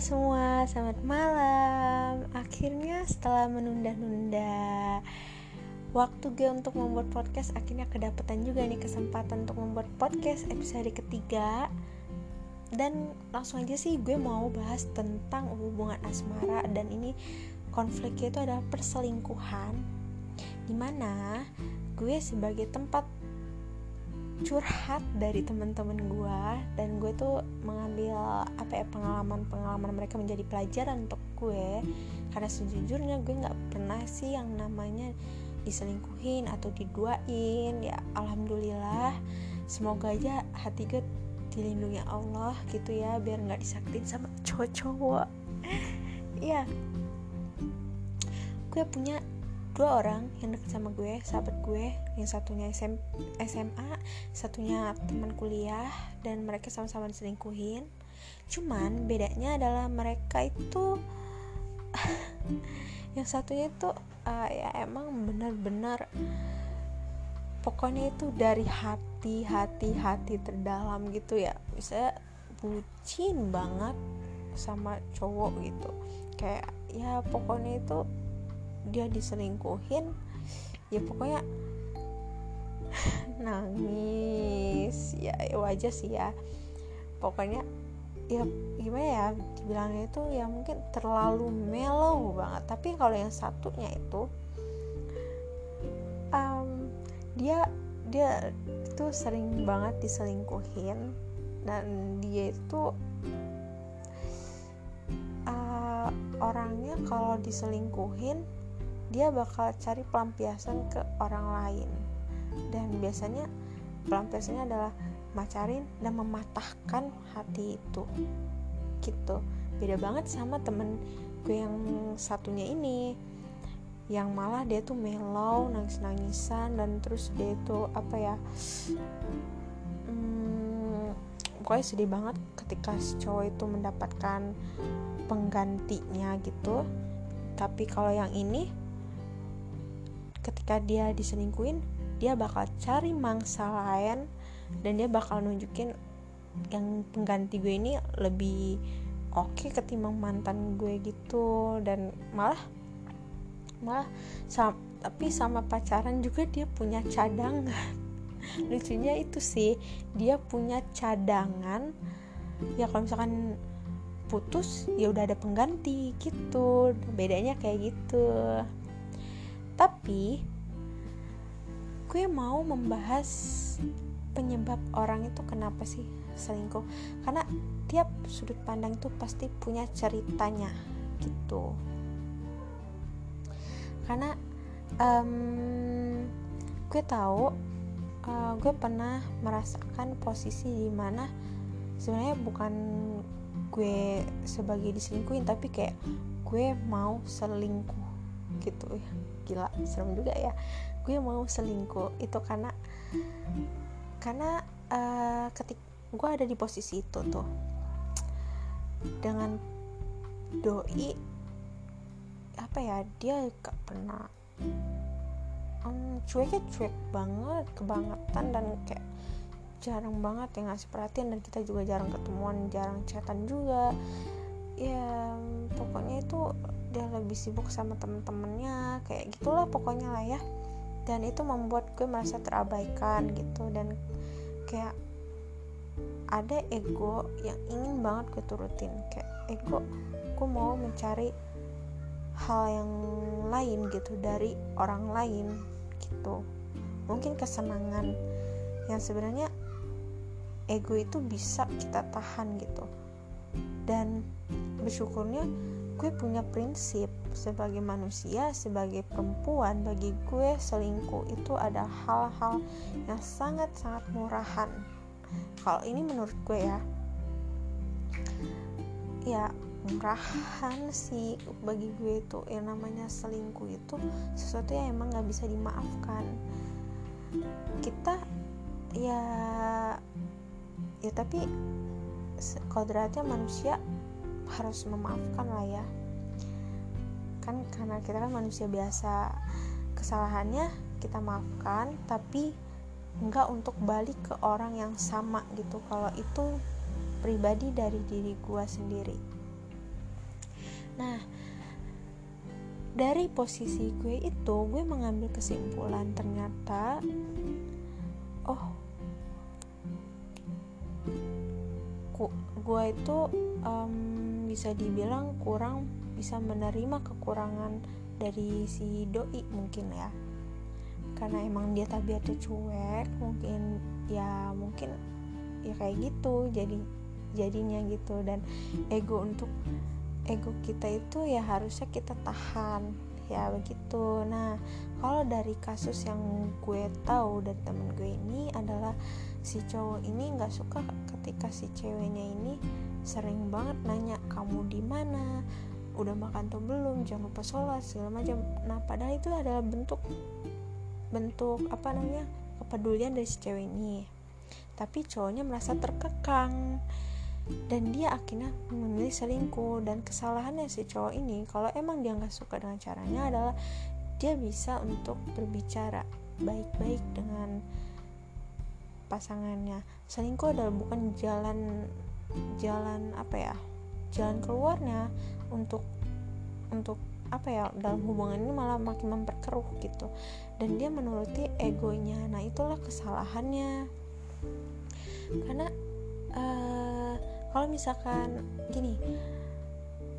semua, selamat malam. Akhirnya setelah menunda-nunda waktu gue untuk membuat podcast, akhirnya kedapatan juga nih kesempatan untuk membuat podcast episode ketiga. Dan langsung aja sih gue mau bahas tentang hubungan asmara dan ini konfliknya itu adalah perselingkuhan. Di mana gue sebagai tempat curhat dari teman-teman gue dan gue tuh mengambil apa ya pengalaman-pengalaman mereka menjadi pelajaran untuk gue. Karena sejujurnya gue nggak pernah sih yang namanya diselingkuhin atau diduain. Ya alhamdulillah. Semoga aja hati gue dilindungi Allah gitu ya biar nggak disakitin sama cowok-cowok. Ya gue punya dua orang yang deket sama gue sahabat gue yang satunya SM, SMA satunya teman kuliah dan mereka sama-sama diselingkuhin. Cuman bedanya adalah mereka itu yang satunya itu uh, ya emang benar-benar pokoknya itu dari hati hati hati terdalam gitu ya. Bisa bucin banget sama cowok gitu. Kayak ya pokoknya itu dia diselingkuhin ya pokoknya nangis. Ya, ya wajar sih ya. Pokoknya ya gimana ya dibilangnya itu ya mungkin terlalu mellow banget. Tapi kalau yang satunya itu um, dia dia itu sering banget diselingkuhin dan dia itu uh, orangnya kalau diselingkuhin dia bakal cari pelampiasan ke orang lain. Dan biasanya pelampiasannya adalah macarin dan mematahkan hati itu. Gitu. Beda banget sama temen gue yang satunya ini. Yang malah dia tuh melau nangis nangisan dan terus dia itu apa ya hmm, pokoknya sedih banget ketika si cowok itu mendapatkan penggantinya gitu. Tapi kalau yang ini ketika dia diselingkuin dia bakal cari mangsa lain dan dia bakal nunjukin yang pengganti gue ini lebih oke okay ketimbang mantan gue gitu. Dan malah malah sama, tapi sama pacaran juga dia punya cadangan. Lucunya itu sih dia punya cadangan. Ya kalau misalkan putus ya udah ada pengganti gitu. Bedanya kayak gitu tapi gue mau membahas penyebab orang itu kenapa sih selingkuh. Karena tiap sudut pandang itu pasti punya ceritanya gitu. Karena um, gue tahu uh, gue pernah merasakan posisi di mana sebenarnya bukan gue sebagai diselingkuhin tapi kayak gue mau selingkuh gitu ya gila serem juga ya. Gue mau selingkuh itu karena karena uh, ketik gue ada di posisi itu tuh. Dengan doi apa ya dia gak pernah um, cueknya cuek banget kebangetan dan kayak jarang banget yang ngasih perhatian dan kita juga jarang ketemuan jarang chatan juga. Ya pokoknya itu dia lebih sibuk sama temen-temennya kayak gitulah pokoknya lah ya. Dan itu membuat gue merasa terabaikan gitu. Dan kayak ada ego yang ingin banget gue turutin. Kayak ego gue mau mencari hal yang lain gitu dari orang lain gitu. Mungkin kesenangan yang sebenarnya ego itu bisa kita tahan gitu. Dan bersyukurnya gue punya prinsip sebagai manusia, sebagai perempuan, bagi gue selingkuh itu ada hal-hal yang sangat-sangat murahan. Kalau ini menurut gue ya, ya murahan sih bagi gue itu yang namanya selingkuh itu sesuatu yang emang nggak bisa dimaafkan. Kita ya ya tapi kodratnya manusia harus memaafkan lah ya. Kan karena kita kan manusia biasa. Kesalahannya kita maafkan tapi enggak untuk balik ke orang yang sama gitu. Kalau itu pribadi dari diri gua sendiri. Nah dari posisi gue itu gue mengambil kesimpulan ternyata oh gue itu um, bisa dibilang kurang bisa menerima kekurangan dari si doi mungkin ya. Karena emang dia tabiatnya cuek mungkin ya mungkin ya kayak gitu jadi jadinya gitu. Dan ego untuk ego kita itu ya harusnya kita tahan ya begitu. Nah kalau dari kasus yang gue tahu dari temen gue ini adalah si cowok ini nggak suka ketika si ceweknya ini sering banget nanya kamu di mana? Udah makan atau belum? Jangan lupa sholat segala macam. Nah padahal itu adalah bentuk bentuk apa namanya kepedulian dari si cewek ini. Tapi cowoknya merasa terkekang. Dan dia akhirnya memilih selingkuh. Dan kesalahannya si cowok ini kalau emang dia nggak suka dengan caranya adalah dia bisa untuk berbicara baik-baik dengan pasangannya. Selingkuh adalah bukan jalan jalan apa ya jalan keluarnya untuk untuk apa ya dalam hubungan ini malah makin memperkeruh gitu. Dan dia menuruti egonya. Nah itulah kesalahannya. Karena uh, kalau misalkan gini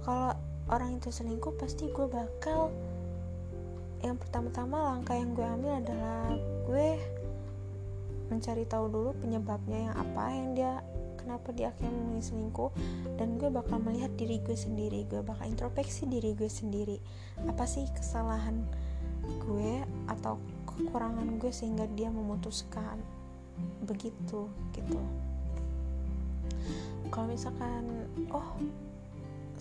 kalau orang itu selingkuh pasti gue bakal yang pertama-tama langkah yang gue ambil adalah gue mencari tahu dulu penyebabnya yang apa yang dia kenapa dia akhirnya memilih selingkuh dan gue bakal melihat diri gue sendiri gue bakal introspeksi diri gue sendiri. Apa sih kesalahan gue atau kekurangan gue sehingga dia memutuskan begitu gitu. Kalau misalkan oh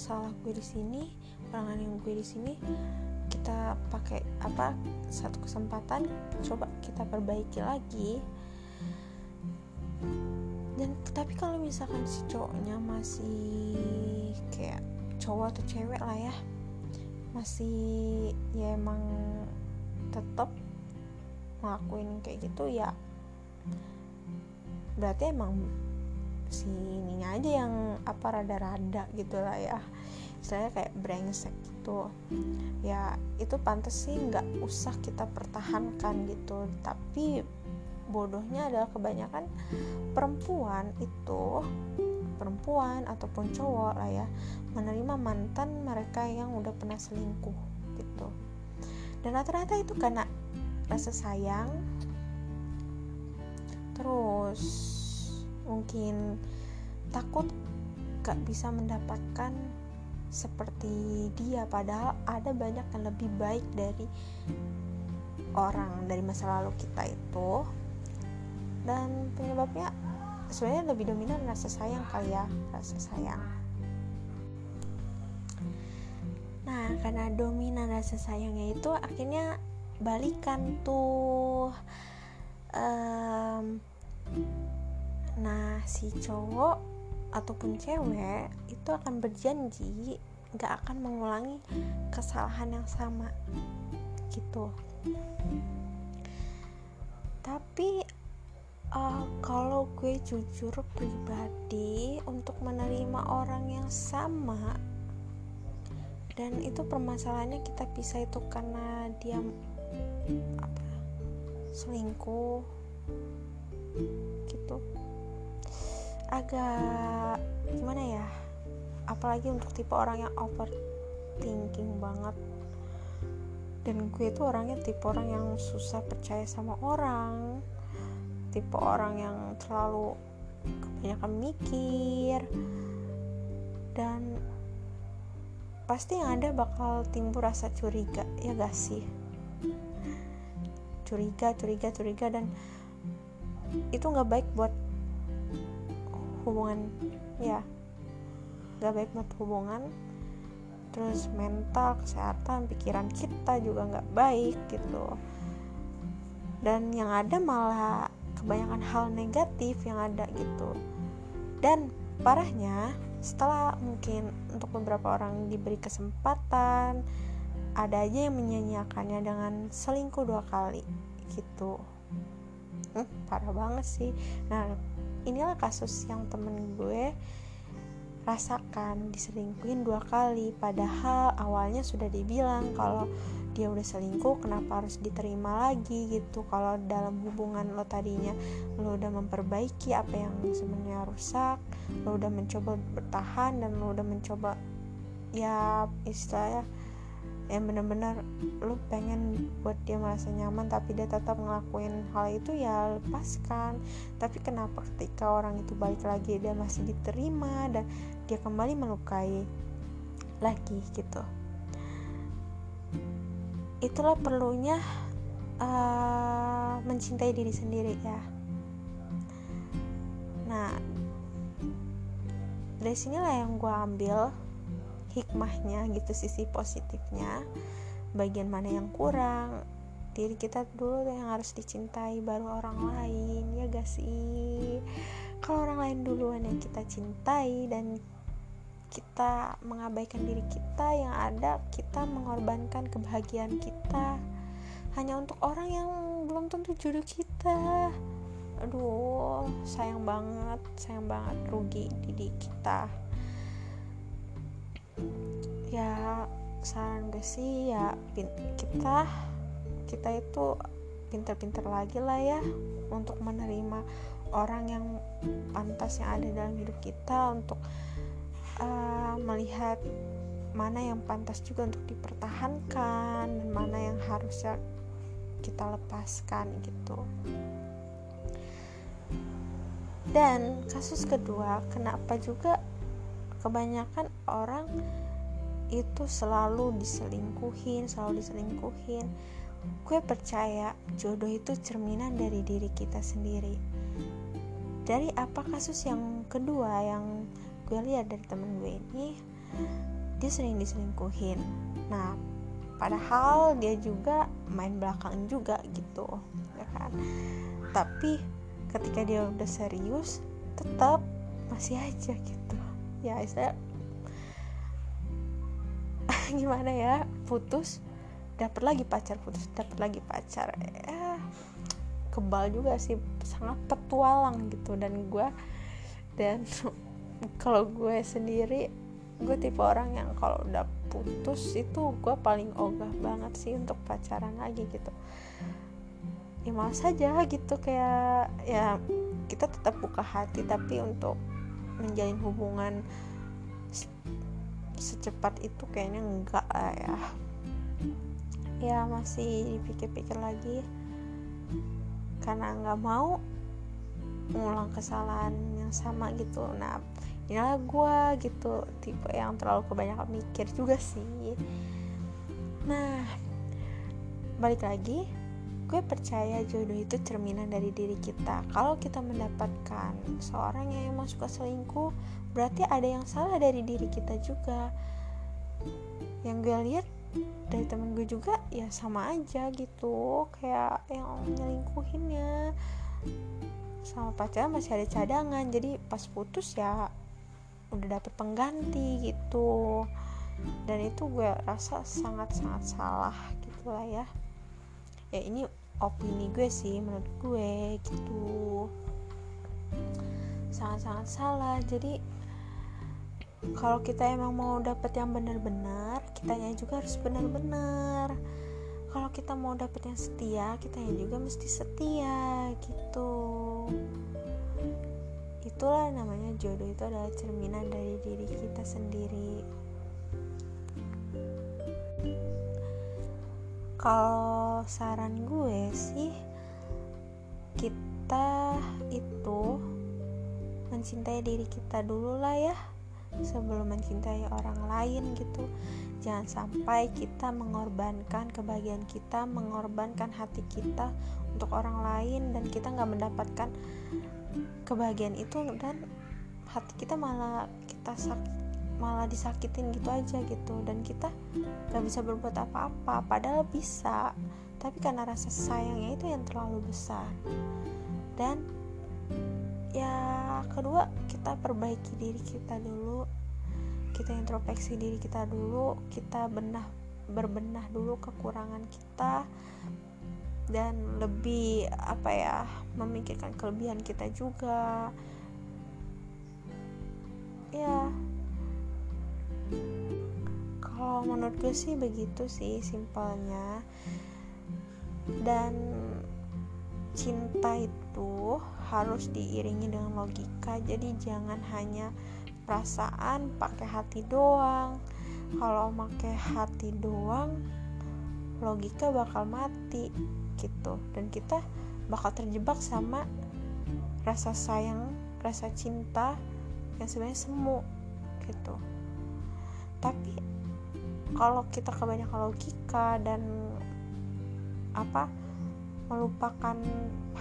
salah gue di sini kekurangan yang gue di sini kita pakai apa satu kesempatan coba kita perbaiki lagi dan tapi kalau misalkan si cowoknya masih kayak cowok atau cewek lah ya masih ya emang tetap ngelakuin kayak gitu ya berarti emang si ininya aja yang apa rada-rada gitu lah ya. Saya kayak brengsek gitu. Ya itu pantas sih nggak usah kita pertahankan gitu. Tapi bodohnya adalah kebanyakan perempuan itu perempuan ataupun cowok lah ya menerima mantan mereka yang udah pernah selingkuh gitu. Dan rata-rata itu karena rasa sayang. Terus mungkin takut gak bisa mendapatkan seperti dia padahal ada banyak yang lebih baik dari orang dari masa lalu kita itu dan penyebabnya sebenarnya lebih dominan rasa sayang kali ya rasa sayang. Nah karena dominan rasa sayangnya itu akhirnya balikan tuh. Um, nah si cowok ataupun cewek itu akan berjanji nggak akan mengulangi kesalahan yang sama gitu. Tapi uh, kalau gue jujur pribadi untuk menerima orang yang sama dan itu permasalahannya kita bisa itu karena dia apa selingkuh gitu. Agak gimana ya apalagi untuk tipe orang yang overthinking banget. Dan gue itu orangnya tipe orang yang susah percaya sama orang tipe orang yang terlalu kebanyakan mikir dan pasti yang ada bakal timbul rasa curiga ya gak sih? Curiga curiga curiga dan itu nggak baik buat hubungan ya. Nggak baik buat hubungan. Terus mental kesehatan pikiran kita juga nggak baik gitu. Dan yang ada malah kebanyakan hal negatif yang ada gitu. Dan parahnya setelah mungkin untuk beberapa orang diberi kesempatan ada aja yang menyanyiakannya dengan selingkuh dua kali gitu. Hmm, parah banget sih. Nah inilah kasus yang temen gue rasakan diselingkuhin dua kali. Padahal awalnya sudah dibilang kalau dia udah selingkuh kenapa harus diterima lagi gitu? Kalau dalam hubungan lo tadinya lo udah memperbaiki apa yang sebenarnya rusak lo udah mencoba bertahan dan lo udah mencoba ya istilahnya yang bener-bener lu pengen buat dia merasa nyaman tapi dia tetap ngelakuin hal itu ya lepaskan. Tapi kenapa ketika orang itu balik lagi dia masih diterima dan dia kembali melukai lagi gitu. Itulah perlunya uh, mencintai diri sendiri ya. Nah dari sinilah yang gue ambil hikmahnya gitu sisi positifnya. Bagian mana yang kurang diri kita dulu yang harus dicintai baru orang lain ya gak sih? Kalau orang lain duluan yang kita cintai dan kita mengabaikan diri kita yang ada kita mengorbankan kebahagiaan kita. Hanya untuk orang yang belum tentu jodoh kita. Aduh sayang banget sayang banget rugi diri kita ya saran gue sih ya kita kita itu pinter-pinter lagi lah ya untuk menerima orang yang pantas yang ada dalam hidup kita untuk uh, melihat mana yang pantas juga untuk dipertahankan dan mana yang harusnya kita lepaskan gitu. Dan kasus kedua kenapa juga kebanyakan orang itu selalu diselingkuhin selalu diselingkuhin. Gue percaya jodoh itu cerminan dari diri kita sendiri. Dari apa kasus yang kedua yang gue lihat dari temen gue ini dia sering diselingkuhin. Nah padahal dia juga main belakang juga gitu ya kan? Tapi ketika dia udah serius tetap masih aja gitu. Ya saya gimana ya? Putus dapat lagi pacar putus dapat lagi pacar. Ya kebal juga sih sangat petualang gitu. Dan gue dan kalau gue sendiri gue tipe orang yang kalau udah putus itu gue paling ogah banget sih untuk pacaran lagi gitu. Ya saja gitu. Kayak ya kita tetap buka hati tapi untuk menjalin hubungan secepat itu kayaknya enggak lah ya. Ya masih dipikir-pikir lagi. Karena nggak mau mengulang kesalahan yang sama gitu. Nah inilah gue gitu tipe yang terlalu kebanyakan mikir juga sih. Nah balik lagi gue percaya jodoh itu cerminan dari diri kita. Kalau kita mendapatkan seorang yang emang suka selingkuh berarti ada yang salah dari diri kita juga. Yang gue lihat dari temen gue juga ya sama aja gitu. Kayak yang nyelingkuhinnya sama pacar masih ada cadangan. Jadi pas putus ya udah dapet pengganti gitu. Dan itu gue rasa sangat-sangat salah gitu lah ya. Ya ini opini gue sih menurut gue gitu. Sangat-sangat salah. Jadi kalau kita emang mau dapet yang benar-benar kitanya juga harus benar-benar. Kalau kita mau dapet yang setia kitanya juga mesti setia gitu. Itulah namanya jodoh. Itu adalah cerminan dari diri kita sendiri kalau saran gue sih kita itu mencintai diri kita dulu lah ya sebelum mencintai orang lain gitu. Jangan sampai kita mengorbankan kebahagiaan kita mengorbankan hati kita untuk orang lain dan kita nggak mendapatkan kebahagiaan itu dan hati kita malah kita sakit malah disakitin gitu aja gitu. Dan kita gak bisa berbuat apa-apa. Padahal bisa. Tapi karena rasa sayangnya itu yang terlalu besar. Dan ya kedua kita perbaiki diri kita dulu. Kita introspeksi diri kita dulu. Kita benah berbenah dulu kekurangan kita. Dan lebih apa ya memikirkan kelebihan kita juga. Ya kalau menurut gue sih begitu sih simpelnya. Dan cinta itu harus diiringi dengan logika. Jadi jangan hanya perasaan pakai hati doang. Kalau pakai hati doang logika bakal mati gitu. Dan kita bakal terjebak sama rasa sayang rasa cinta yang sebenarnya semu gitu tapi kalau kita kebanyakan logika dan apa melupakan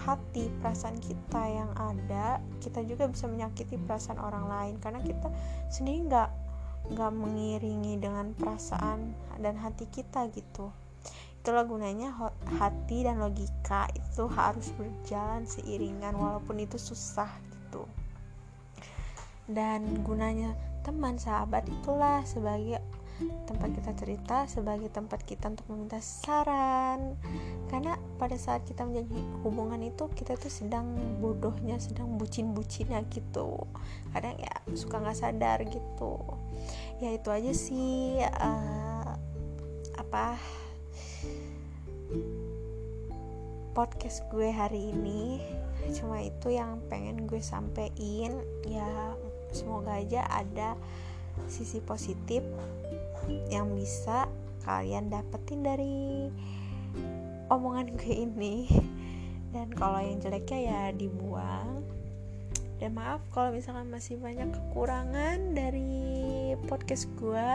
hati perasaan kita yang ada kita juga bisa menyakiti perasaan orang lain. Karena kita sendiri nggak nggak mengiringi dengan perasaan dan hati kita gitu. Itulah gunanya hati dan logika itu harus berjalan seiringan walaupun itu susah gitu. Dan gunanya teman sahabat itulah sebagai tempat kita cerita sebagai tempat kita untuk meminta saran. Karena pada saat kita menjalin hubungan itu kita tuh sedang bodohnya sedang bucin-bucinnya gitu. Kadang ya suka nggak sadar gitu. Ya itu aja sih uh, apa podcast gue hari ini. Cuma itu yang pengen gue sampein ya semoga aja ada sisi positif yang bisa kalian dapetin dari omongan gue ini. Dan kalau yang jeleknya ya dibuang. Dan maaf kalau misalkan masih banyak kekurangan dari podcast gue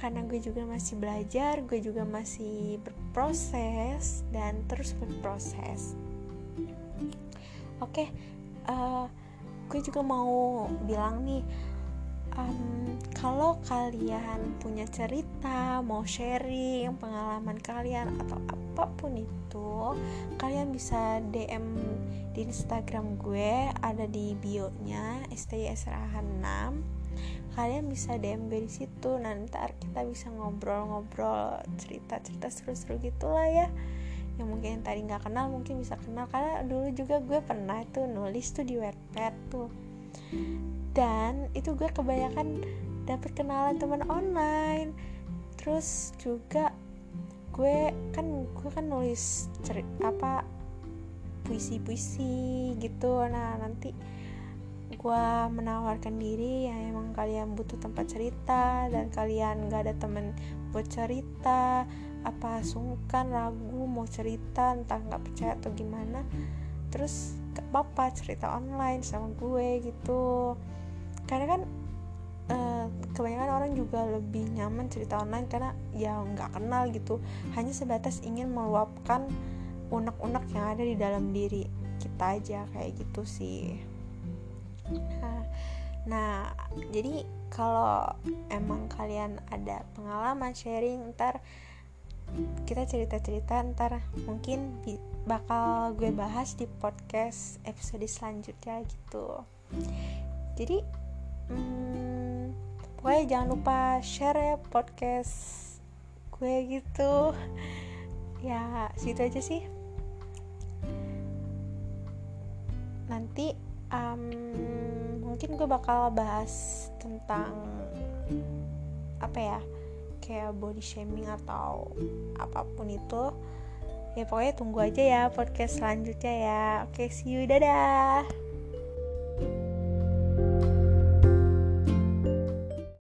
karena gue juga masih belajar gue juga masih berproses dan terus berproses. Oke okay, uh, eh, gue juga mau bilang nih um, kalau kalian punya cerita mau sharing pengalaman kalian atau apa pun itu kalian bisa DM di Instagram gue ada di bio nya STYSRAH 6 kalian bisa DM gue di situ nanti kita bisa ngobrol-ngobrol cerita-cerita seru-seru gitulah ya yang mungkin tadi nggak kenal mungkin bisa kenal. Karena dulu juga gue pernah tuh nulis tuh di Wattpad tuh. Dan itu gue kebanyakan dapet kenalan teman online. Terus juga gue kan gue kan nulis ceri apa puisi-puisi gitu. Nah nanti gue menawarkan diri yang emang kalian butuh tempat cerita dan kalian gak ada temen buat cerita apa sungkan ragu mau cerita entah nggak percaya atau gimana. Terus gak apa-apa cerita online sama gue gitu. Karena kan uh, kebanyakan orang juga lebih nyaman cerita online karena ya nggak kenal gitu. Hanya sebatas ingin meluapkan unek-unek yang ada di dalam diri kita aja kayak gitu sih nah jadi kalau emang kalian ada pengalaman sharing ntar kita cerita-cerita ntar mungkin bakal gue bahas di podcast episode selanjutnya gitu. Jadi hmm, pokoknya jangan lupa share ya podcast gue gitu. Ya situ aja sih. Nanti um, mungkin gue bakal bahas tentang apa ya kayak body shaming atau apa pun itu. Ya pokoknya tunggu aja ya podcast selanjutnya ya. Oke see you dadah